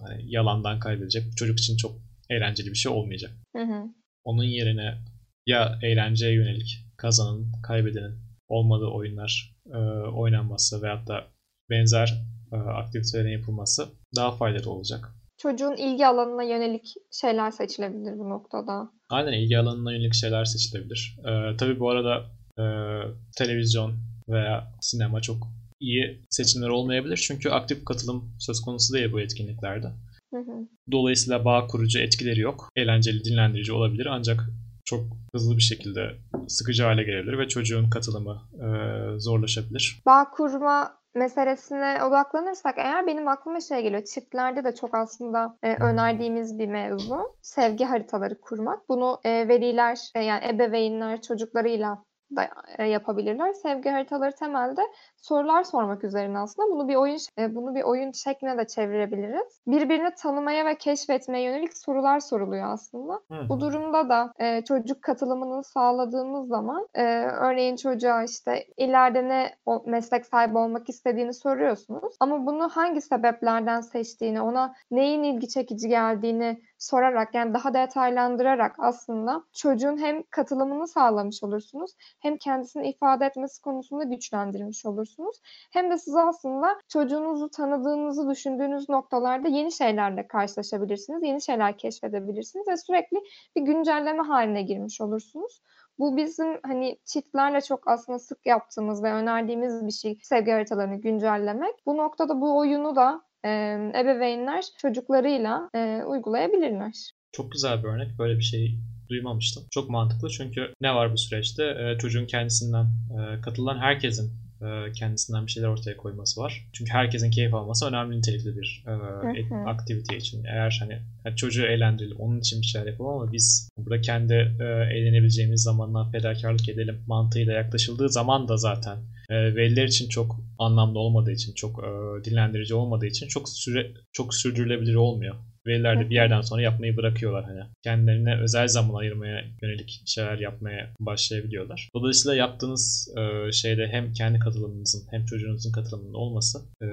hani yalandan kaybedecek. Çocuk için çok eğlenceli bir şey olmayacak. Hı hı. Onun yerine ya eğlenceye yönelik kazanın, kaybedenin olmadığı oyunlar e, oynanması veyahut da benzer e, aktivitelerin yapılması daha faydalı olacak. Çocuğun ilgi alanına yönelik şeyler seçilebilir bu noktada. Aynen ilgi alanına yönelik şeyler seçilebilir. E, tabii bu arada e, televizyon veya sinema çok iyi seçimler olmayabilir. Çünkü aktif katılım söz konusu değil bu etkinliklerde. Hı hı. Dolayısıyla bağ kurucu etkileri yok. Eğlenceli, dinlendirici olabilir ancak çok hızlı bir şekilde sıkıcı hale gelebilir ve çocuğun katılımı e, zorlaşabilir. Bağ kurma meselesine odaklanırsak eğer benim aklıma şey geliyor. Çiftlerde de çok aslında e, önerdiğimiz bir mevzu. Sevgi haritaları kurmak. Bunu e, veliler e, yani ebeveynler çocuklarıyla da e, yapabilirler. Sevgi haritaları temelde sorular sormak üzerine aslında. Bunu bir oyun e, bunu bir oyun şekline de çevirebiliriz. Birbirini tanımaya ve keşfetmeye yönelik sorular soruluyor aslında. Hı. Bu durumda da e, çocuk katılımını sağladığımız zaman e, örneğin çocuğa işte ileride ne o meslek sahibi olmak istediğini soruyorsunuz. Ama bunu hangi sebeplerden seçtiğini, ona neyin ilgi çekici geldiğini sorarak yani daha detaylandırarak aslında çocuğun hem katılımını sağlamış olursunuz hem kendisini ifade etmesi konusunda güçlendirmiş olursunuz. Hem de siz aslında çocuğunuzu tanıdığınızı düşündüğünüz noktalarda yeni şeylerle karşılaşabilirsiniz. Yeni şeyler keşfedebilirsiniz ve sürekli bir güncelleme haline girmiş olursunuz. Bu bizim hani çiftlerle çok aslında sık yaptığımız ve önerdiğimiz bir şey sevgi haritalarını güncellemek. Bu noktada bu oyunu da e, ebeveynler çocuklarıyla e, uygulayabilirler. Çok güzel bir örnek. Böyle bir şey duymamıştım. Çok mantıklı çünkü ne var bu süreçte? E, çocuğun kendisinden e, katılan herkesin e, kendisinden bir şeyler ortaya koyması var. Çünkü herkesin keyif alması önemli nitelikli bir e, aktivite için. Eğer hani yani çocuğu eğlendirelim, onun için bir şeyler yapalım ama biz burada kendi e, eğlenebileceğimiz zamandan fedakarlık edelim mantığıyla yaklaşıldığı zaman da zaten e, veliler için çok anlamlı olmadığı için, çok e, dinlendirici olmadığı için çok süre çok sürdürülebilir olmuyor. Veliler de bir yerden sonra yapmayı bırakıyorlar hani. Kendilerine özel zaman ayırmaya yönelik şeyler yapmaya başlayabiliyorlar. Dolayısıyla yaptığınız e, şeyde hem kendi katılımınızın hem çocuğunuzun katılımının olması e,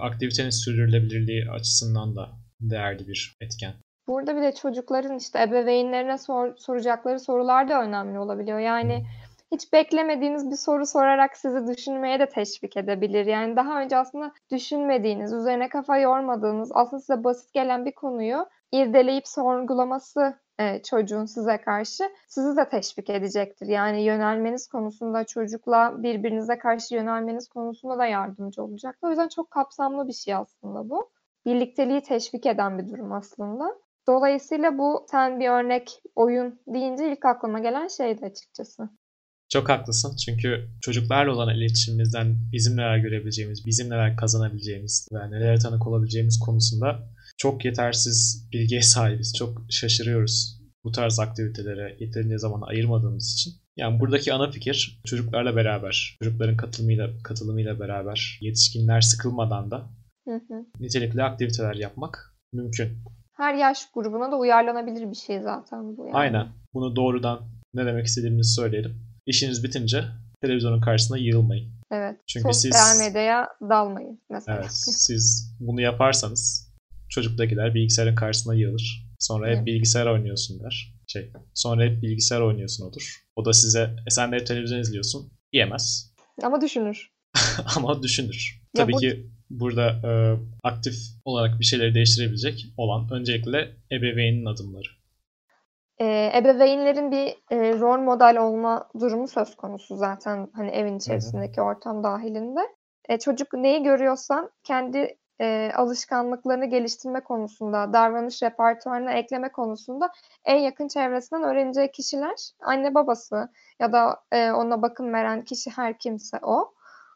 aktivitenin sürdürülebilirliği açısından da değerli bir etken. Burada bir de çocukların işte ebeveynlerine sor, soracakları sorular da önemli olabiliyor. Yani hmm hiç beklemediğiniz bir soru sorarak sizi düşünmeye de teşvik edebilir. Yani daha önce aslında düşünmediğiniz, üzerine kafa yormadığınız, aslında size basit gelen bir konuyu irdeleyip sorgulaması e, çocuğun size karşı sizi de teşvik edecektir. Yani yönelmeniz konusunda çocukla birbirinize karşı yönelmeniz konusunda da yardımcı olacak. O yüzden çok kapsamlı bir şey aslında bu. Birlikteliği teşvik eden bir durum aslında. Dolayısıyla bu sen bir örnek oyun deyince ilk aklıma gelen şeydi açıkçası. Çok haklısın çünkü çocuklarla olan iletişimimizden bizim neler görebileceğimiz, bizim neler kazanabileceğimiz ve nelere tanık olabileceğimiz konusunda çok yetersiz bilgiye sahibiz. Çok şaşırıyoruz bu tarz aktivitelere yeterince zaman ayırmadığımız için. Yani buradaki ana fikir çocuklarla beraber, çocukların katılımıyla katılımıyla beraber yetişkinler sıkılmadan da hı hı. nitelikli aktiviteler yapmak mümkün. Her yaş grubuna da uyarlanabilir bir şey zaten bu. Yani. Aynen. Bunu doğrudan ne demek istediğimizi söyleyelim. İşiniz bitince televizyonun karşısına yığılmayın. Evet. Çünkü Sosyal siz, medyaya dalmayın mesela. Evet. Siz bunu yaparsanız çocuk da gider bilgisayarın karşısına yığılır. Sonra hep evet. bilgisayar oynuyorsun der. Şey, sonra hep bilgisayar oynuyorsun odur. O da size e sen de hep televizyon izliyorsun diyemez. Ama düşünür. Ama düşünür. Ya Tabii bu... ki burada e, aktif olarak bir şeyleri değiştirebilecek olan öncelikle ebeveynin adımları e, ebeveynlerin bir e, rol model olma durumu söz konusu zaten hani evin içerisindeki Hı-hı. ortam dahilinde. E, çocuk neyi görüyorsan kendi e, alışkanlıklarını geliştirme konusunda, davranış repertuarına ekleme konusunda en yakın çevresinden öğreneceği kişiler anne babası ya da e, ona bakım veren kişi her kimse o.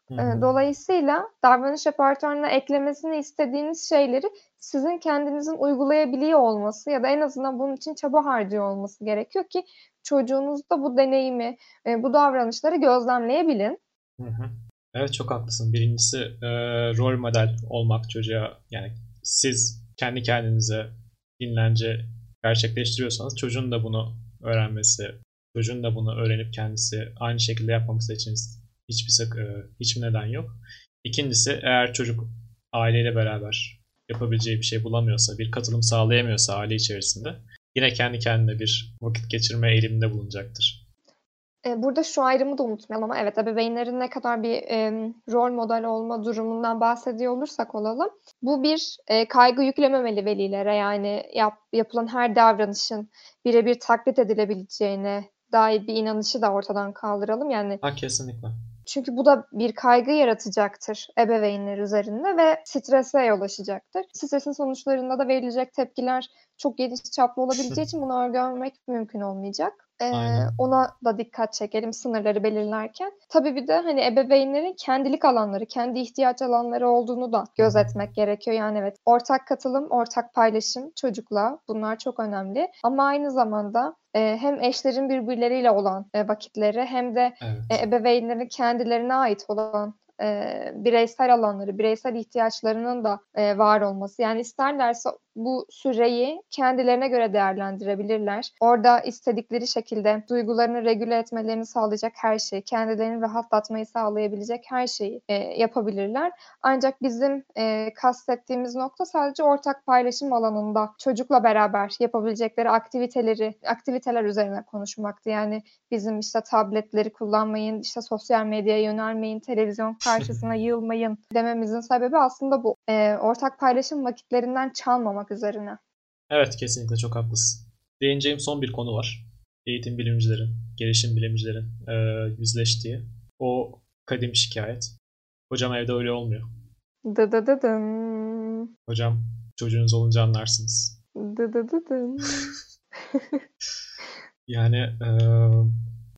Hı Dolayısıyla davranış repertuarına eklemesini istediğiniz şeyleri sizin kendinizin uygulayabiliyor olması ya da en azından bunun için çaba harcıyor olması gerekiyor ki çocuğunuz da bu deneyimi, bu davranışları gözlemleyebilin. Hı hı. Evet çok haklısın. Birincisi e, rol model olmak çocuğa yani siz kendi kendinize dinlence gerçekleştiriyorsanız çocuğun da bunu öğrenmesi, çocuğun da bunu öğrenip kendisi aynı şekilde yapmaması için hiçbir sak e, hiçbir neden yok. İkincisi eğer çocuk aileyle beraber yapabileceği bir şey bulamıyorsa, bir katılım sağlayamıyorsa aile içerisinde yine kendi kendine bir vakit geçirme eğiliminde bulunacaktır. E, burada şu ayrımı da unutmayalım ama evet ebeveynlerin ne kadar bir e, rol model olma durumundan bahsediyor olursak olalım. Bu bir e, kaygı yüklememeli velilere yani yap, yapılan her davranışın birebir taklit edilebileceğine dair bir inanışı da ortadan kaldıralım. Yani ha, kesinlikle. Çünkü bu da bir kaygı yaratacaktır ebeveynler üzerinde ve strese yol açacaktır. Stresin sonuçlarında da verilecek tepkiler çok geniş çaplı olabileceği için bunu öngörmek mümkün olmayacak. Ee, ona da dikkat çekelim sınırları belirlerken. Tabii bir de hani ebeveynlerin kendilik alanları, kendi ihtiyaç alanları olduğunu da gözetmek gerekiyor. Yani evet ortak katılım, ortak paylaşım çocukla bunlar çok önemli. Ama aynı zamanda e, hem eşlerin birbirleriyle olan e, vakitleri hem de evet. e, ebeveynlerin kendilerine ait olan e, bireysel alanları, bireysel ihtiyaçlarının da e, var olması. Yani isterlerse bu süreyi kendilerine göre değerlendirebilirler. Orada istedikleri şekilde duygularını regüle etmelerini sağlayacak her şeyi, kendilerini rahatlatmayı sağlayabilecek her şeyi e, yapabilirler. Ancak bizim e, kastettiğimiz nokta sadece ortak paylaşım alanında çocukla beraber yapabilecekleri aktiviteleri, aktiviteler üzerine konuşmaktı. Yani bizim işte tabletleri kullanmayın, işte sosyal medyaya yönelmeyin, televizyon karşısına yığılmayın dememizin sebebi aslında bu. E, ortak paylaşım vakitlerinden çalmamak üzerine. Evet kesinlikle çok haklısın. Değineceğim son bir konu var. Eğitim bilimcilerin, gelişim bilimcilerin e, yüzleştiği o kadim şikayet. Hocam evde öyle olmuyor. Dı dı dı dın. Hocam çocuğunuz olunca anlarsınız. Dı dı dı dın. yani e,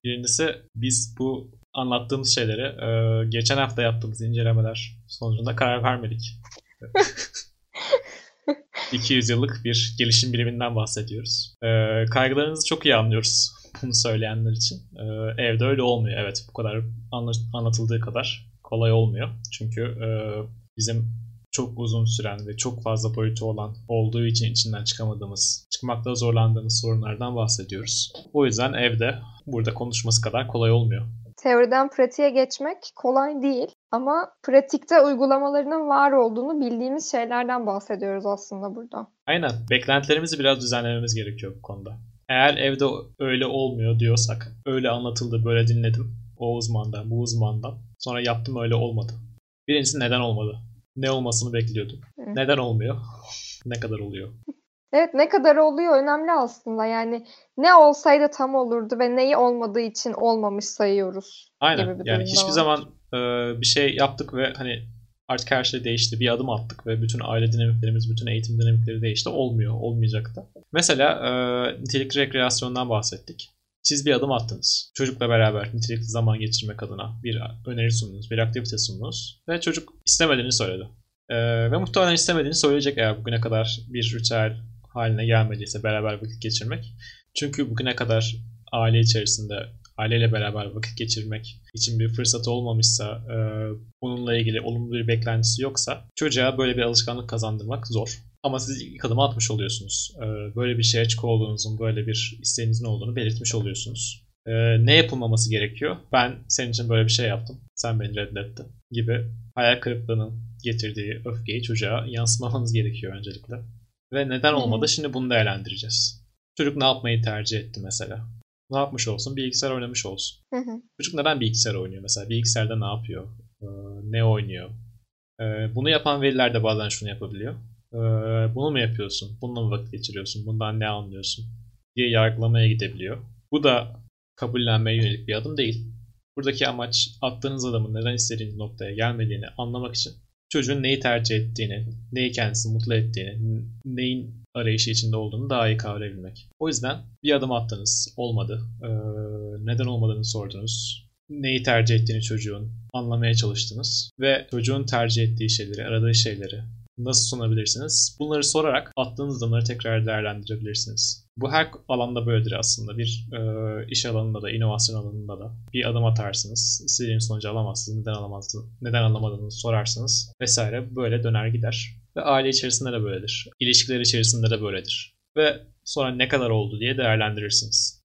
birincisi biz bu anlattığımız şeyleri e, geçen hafta yaptığımız incelemeler sonucunda karar vermedik. 200 yıllık bir gelişim biliminden bahsediyoruz. E, kaygılarınızı çok iyi anlıyoruz bunu söyleyenler için. E, evde öyle olmuyor. Evet bu kadar anlatıldığı kadar kolay olmuyor. Çünkü e, bizim çok uzun süren ve çok fazla boyutu olan olduğu için içinden çıkamadığımız, çıkmakta zorlandığımız sorunlardan bahsediyoruz. O yüzden evde burada konuşması kadar kolay olmuyor teoriden pratiğe geçmek kolay değil ama pratikte uygulamalarının var olduğunu bildiğimiz şeylerden bahsediyoruz aslında burada. Aynen. Beklentilerimizi biraz düzenlememiz gerekiyor bu konuda. Eğer evde öyle olmuyor diyorsak, öyle anlatıldı, böyle dinledim o uzmandan, bu uzmandan. Sonra yaptım öyle olmadı. Birincisi neden olmadı? Ne olmasını bekliyordum. Hı. Neden olmuyor? ne kadar oluyor? Evet ne kadar oluyor önemli aslında. Yani ne olsaydı tam olurdu ve neyi olmadığı için olmamış sayıyoruz. Aynen. Gibi bir yani hiçbir var. zaman e, bir şey yaptık ve hani artık her şey değişti. Bir adım attık ve bütün aile dinamiklerimiz, bütün eğitim dinamikleri değişti. Olmuyor. Olmayacak da. Mesela e, nitelikli rekreasyondan bahsettik. Siz bir adım attınız. Çocukla beraber nitelikli zaman geçirmek adına bir öneri sundunuz, bir aktivite sundunuz. Ve çocuk istemediğini söyledi. Ee, ve muhtemelen istemediğini söyleyecek eğer bugüne kadar bir ritüel haline gelmediyse beraber vakit geçirmek. Çünkü bugüne kadar aile içerisinde aileyle beraber vakit geçirmek için bir fırsatı olmamışsa, e, bununla ilgili olumlu bir beklentisi yoksa çocuğa böyle bir alışkanlık kazandırmak zor. Ama siz ilk adımı atmış oluyorsunuz. E, böyle bir şeye açık olduğunuzun, böyle bir isteğinizin olduğunu belirtmiş oluyorsunuz. E, ne yapılmaması gerekiyor? Ben senin için böyle bir şey yaptım. Sen beni reddettin gibi hayal kırıklığının getirdiği öfkeyi çocuğa yansımamanız gerekiyor öncelikle. Ve neden olmadı? Şimdi bunu değerlendireceğiz. Çocuk ne yapmayı tercih etti mesela? Ne yapmış olsun? Bilgisayar oynamış olsun. Hı hı. Çocuk neden bilgisayar oynuyor mesela? Bilgisayarda ne yapıyor? Ee, ne oynuyor? Ee, bunu yapan veliler de bazen şunu yapabiliyor. Ee, bunu mu yapıyorsun? Bununla mı vakit geçiriyorsun? Bundan ne anlıyorsun? diye yargılamaya gidebiliyor. Bu da kabullenmeye yönelik bir adım değil. Buradaki amaç attığınız adamın neden istediğiniz noktaya gelmediğini anlamak için çocuğun neyi tercih ettiğini, neyi kendisi mutlu ettiğini, neyin arayışı içinde olduğunu daha iyi kavrayabilmek. O yüzden bir adım attınız, olmadı. Ee, neden olmadığını sordunuz. Neyi tercih ettiğini çocuğun anlamaya çalıştınız ve çocuğun tercih ettiği şeyleri, aradığı şeyleri nasıl sunabilirsiniz? Bunları sorarak attığınız adımları tekrar değerlendirebilirsiniz. Bu her alanda böyledir aslında. Bir e, iş alanında da, inovasyon alanında da bir adım atarsınız. İstediğiniz sonucu alamazsınız. Neden alamazsınız? Neden alamadığınızı sorarsınız vesaire. Böyle döner gider. Ve aile içerisinde de böyledir. İlişkiler içerisinde de böyledir. Ve sonra ne kadar oldu diye değerlendirirsiniz.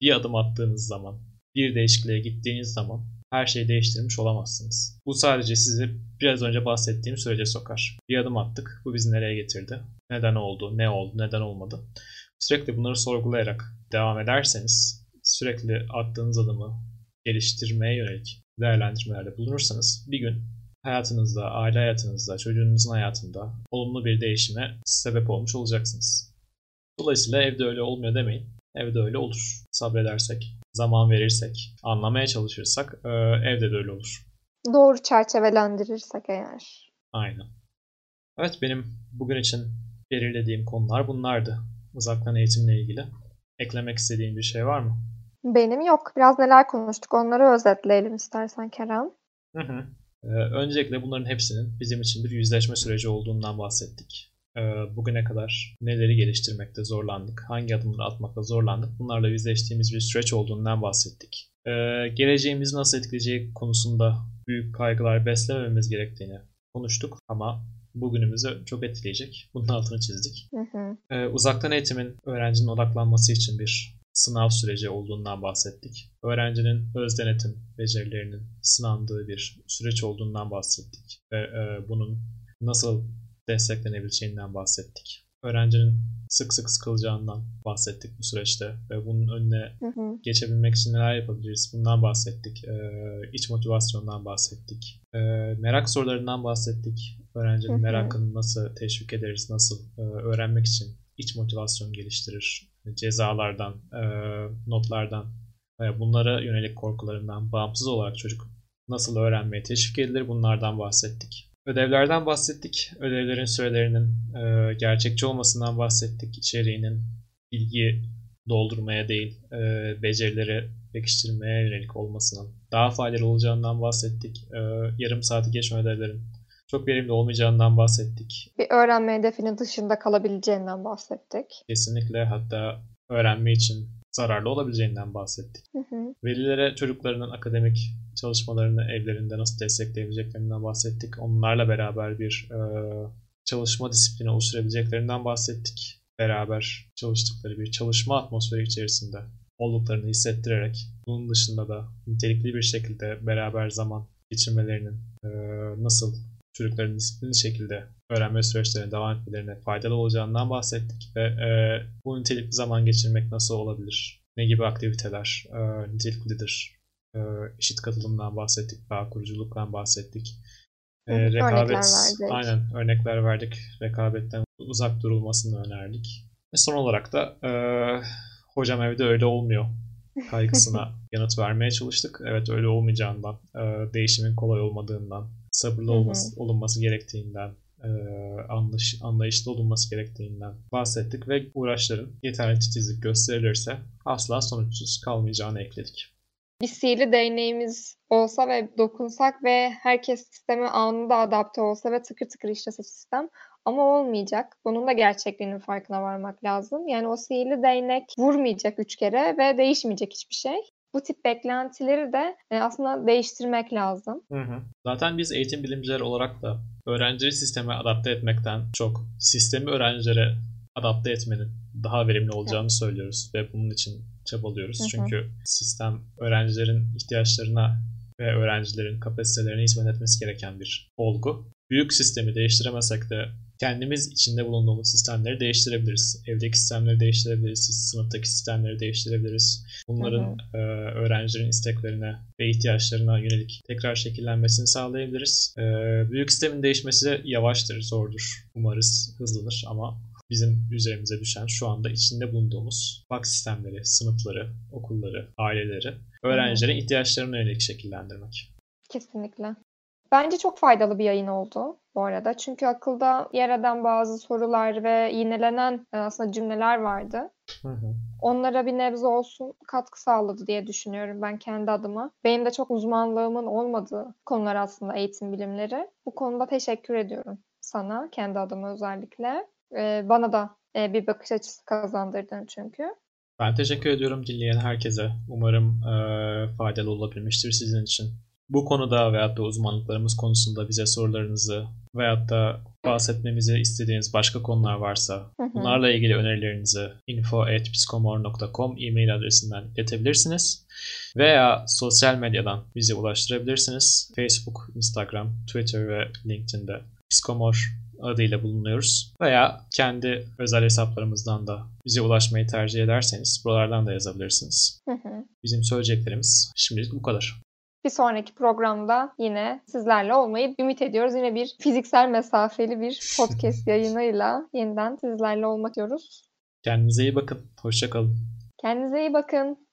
bir adım attığınız zaman, bir değişikliğe gittiğiniz zaman her şeyi değiştirmiş olamazsınız. Bu sadece sizi biraz önce bahsettiğim sürece sokar. Bir adım attık. Bu bizi nereye getirdi? Neden oldu? Ne oldu? Neden olmadı? Sürekli bunları sorgulayarak devam ederseniz sürekli attığınız adımı geliştirmeye yönelik değerlendirmelerde bulunursanız bir gün hayatınızda, aile hayatınızda, çocuğunuzun hayatında olumlu bir değişime sebep olmuş olacaksınız. Dolayısıyla evde öyle olmuyor demeyin. Evde öyle olur. Sabredersek, zaman verirsek, anlamaya çalışırsak e, evde de öyle olur. Doğru çerçevelendirirsek eğer. Aynen. Evet benim bugün için belirlediğim konular bunlardı. Uzaktan eğitimle ilgili. Eklemek istediğin bir şey var mı? Benim yok. Biraz neler konuştuk onları özetleyelim istersen Kerem. Hı hı. Ee, öncelikle bunların hepsinin bizim için bir yüzleşme süreci olduğundan bahsettik. Ee, bugüne kadar neleri geliştirmekte zorlandık, hangi adımları atmakta zorlandık, bunlarla yüzleştiğimiz bir süreç olduğundan bahsettik. Ee, geleceğimizi nasıl etkileyeceği konusunda büyük kaygılar beslemememiz gerektiğini konuştuk ama bugünümüzü çok etkileyecek. Bunun altını çizdik. Hı hı. Ee, uzaktan eğitimin öğrencinin odaklanması için bir sınav süreci olduğundan bahsettik. Öğrencinin öz denetim becerilerinin sınandığı bir süreç olduğundan bahsettik ve e, bunun nasıl desteklenebileceğinden bahsettik. Öğrencinin sık sık sıkılacağından bahsettik bu süreçte ve bunun önüne hı hı. geçebilmek için neler yapabiliriz bundan bahsettik. Ee, iç motivasyondan bahsettik. Ee, merak sorularından bahsettik. Öğrencinin hı hı. merakını nasıl teşvik ederiz, nasıl e, öğrenmek için iç motivasyon geliştirir. Cezalardan, e, notlardan ve bunlara yönelik korkularından bağımsız olarak çocuk nasıl öğrenmeye teşvik edilir bunlardan bahsettik. Ödevlerden bahsettik. Ödevlerin sürelerinin e, gerçekçi olmasından bahsettik. İçeriğinin bilgi doldurmaya değil, e, becerileri pekiştirmeye yönelik olmasının daha faydalı olacağından bahsettik. E, yarım saati geçme ödevlerin çok verimli olmayacağından bahsettik. Bir öğrenme hedefinin dışında kalabileceğinden bahsettik. Kesinlikle hatta öğrenme için zararlı olabileceğinden bahsettik. Hı hı. Velilere çocuklarının akademik çalışmalarını evlerinde nasıl destekleyebileceklerinden bahsettik. Onlarla beraber bir e, çalışma disiplini oluşturabileceklerinden bahsettik. Beraber çalıştıkları bir çalışma atmosferi içerisinde olduklarını hissettirerek bunun dışında da nitelikli bir şekilde beraber zaman geçirmelerinin e, nasıl çocukların disiplinli şekilde öğrenme süreçlerine devam etmelerine faydalı olacağından bahsettik ve e, bu nitelikli zaman geçirmek nasıl olabilir? Ne gibi aktiviteler e, niteliklidir? E, eşit katılımdan bahsettik, bağ kuruculuktan bahsettik. E, rekabet, verdik. aynen örnekler verdik. Rekabetten uzak durulmasını önerdik. Ve son olarak da e, hocam evde öyle olmuyor kaygısına yanıt vermeye çalıştık. Evet öyle olmayacağından, e, değişimin kolay olmadığından, sabırlı olması, olunması gerektiğinden, e, anlayış, anlayışlı olunması gerektiğinden bahsettik ve uğraşların yeterli titizlik gösterilirse asla sonuçsuz kalmayacağını ekledik. Bir sihirli değneğimiz olsa ve dokunsak ve herkes sisteme anında adapte olsa ve tıkır tıkır işlese sistem ama olmayacak. Bunun da gerçekliğinin farkına varmak lazım. Yani o sihirli değnek vurmayacak üç kere ve değişmeyecek hiçbir şey bu tip beklentileri de e, aslında değiştirmek lazım. Hı hı. Zaten biz eğitim bilimciler olarak da öğrencileri sisteme adapte etmekten çok sistemi öğrencilere adapte etmenin daha verimli olacağını evet. söylüyoruz ve bunun için çabalıyoruz. Hı hı. Çünkü sistem öğrencilerin ihtiyaçlarına ve öğrencilerin kapasitelerine hizmet etmesi gereken bir olgu. Büyük sistemi değiştiremesek de kendimiz içinde bulunduğumuz sistemleri değiştirebiliriz. Evdeki sistemleri değiştirebiliriz, sınıftaki sistemleri değiştirebiliriz. Bunların e, öğrencilerin isteklerine ve ihtiyaçlarına yönelik tekrar şekillenmesini sağlayabiliriz. E, büyük sistemin değişmesi yavaştır, zordur. Umarız hızlanır ama bizim üzerimize düşen şu anda içinde bulunduğumuz bak sistemleri, sınıfları, okulları, aileleri öğrencilerin ihtiyaçlarına yönelik şekillendirmek. Kesinlikle. Bence çok faydalı bir yayın oldu bu arada. Çünkü akılda yer eden bazı sorular ve yinelenen e, aslında cümleler vardı. Hı hı. Onlara bir nebze olsun katkı sağladı diye düşünüyorum ben kendi adıma. Benim de çok uzmanlığımın olmadığı konular aslında eğitim bilimleri. Bu konuda teşekkür ediyorum sana, kendi adıma özellikle. Ee, bana da e, bir bakış açısı kazandırdın çünkü. Ben teşekkür ediyorum dinleyen herkese. Umarım e, faydalı olabilmiştir sizin için. Bu konuda veyahut da uzmanlıklarımız konusunda bize sorularınızı veyahut da bahsetmemizi istediğiniz başka konular varsa bunlarla ilgili önerilerinizi info.psikomor.com e-mail adresinden iletebilirsiniz. Veya sosyal medyadan bizi ulaştırabilirsiniz. Facebook, Instagram, Twitter ve LinkedIn'de Psikomor adıyla bulunuyoruz. Veya kendi özel hesaplarımızdan da bize ulaşmayı tercih ederseniz buralardan da yazabilirsiniz. Bizim söyleyeceklerimiz şimdilik bu kadar. Bir sonraki programda yine sizlerle olmayı ümit ediyoruz. Yine bir fiziksel mesafeli bir podcast yayınıyla yeniden sizlerle olmak diyoruz. Kendinize iyi bakın. Hoşçakalın. Kendinize iyi bakın.